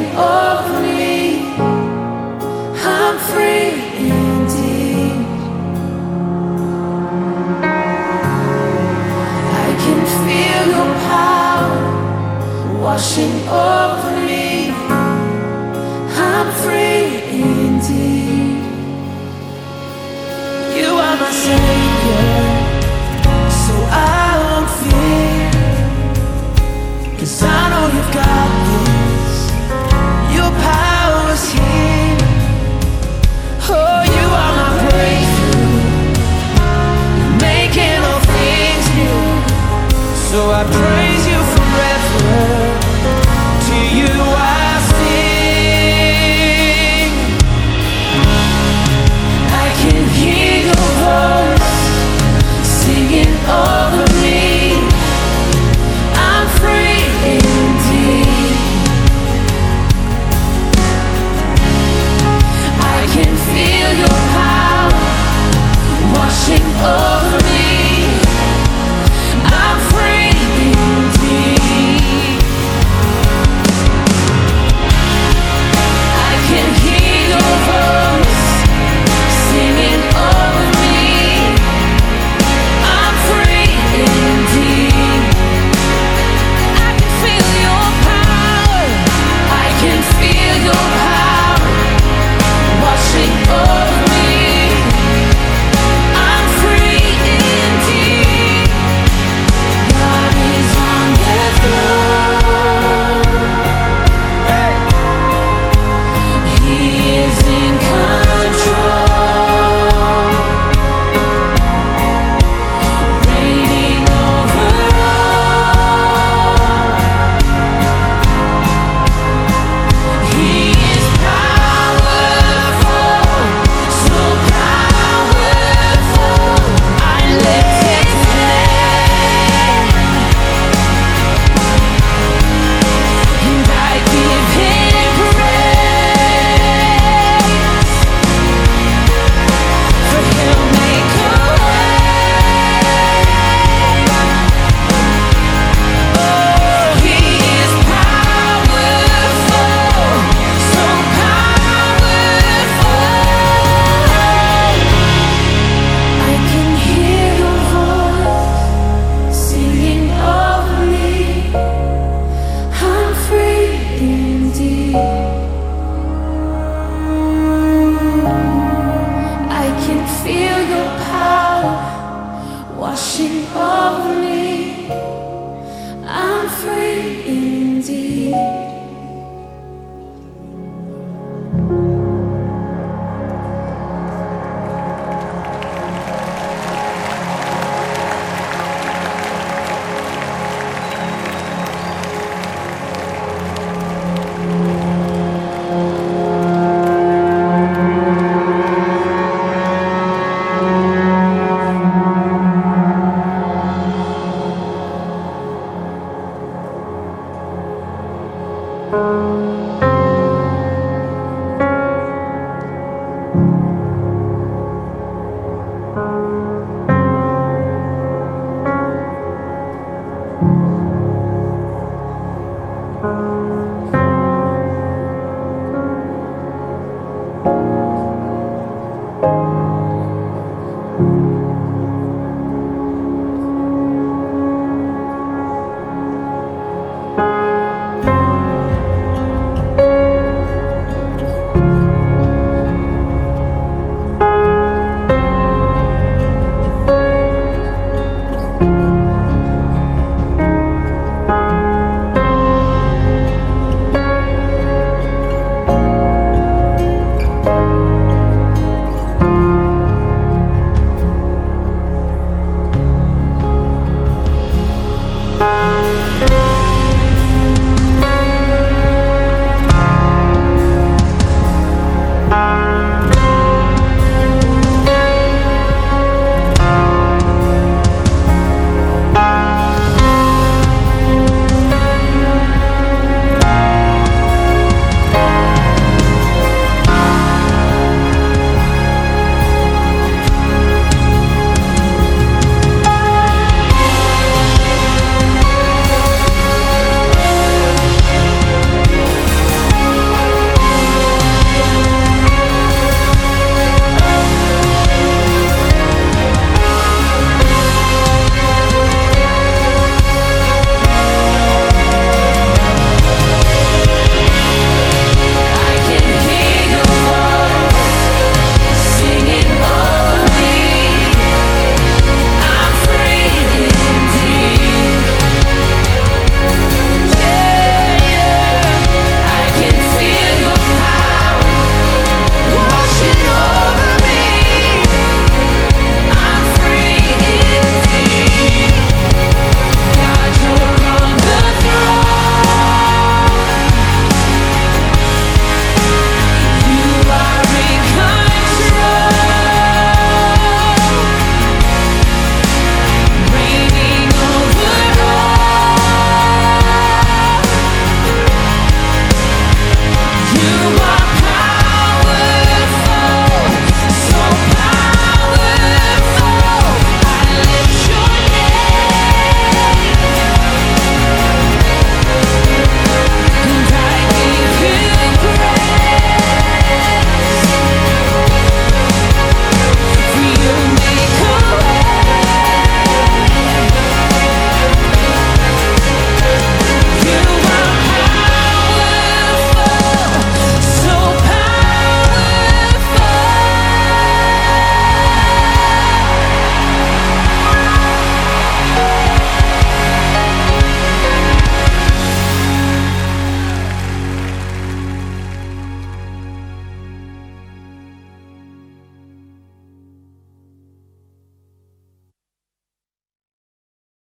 over me. I'm free indeed. I can feel your power washing over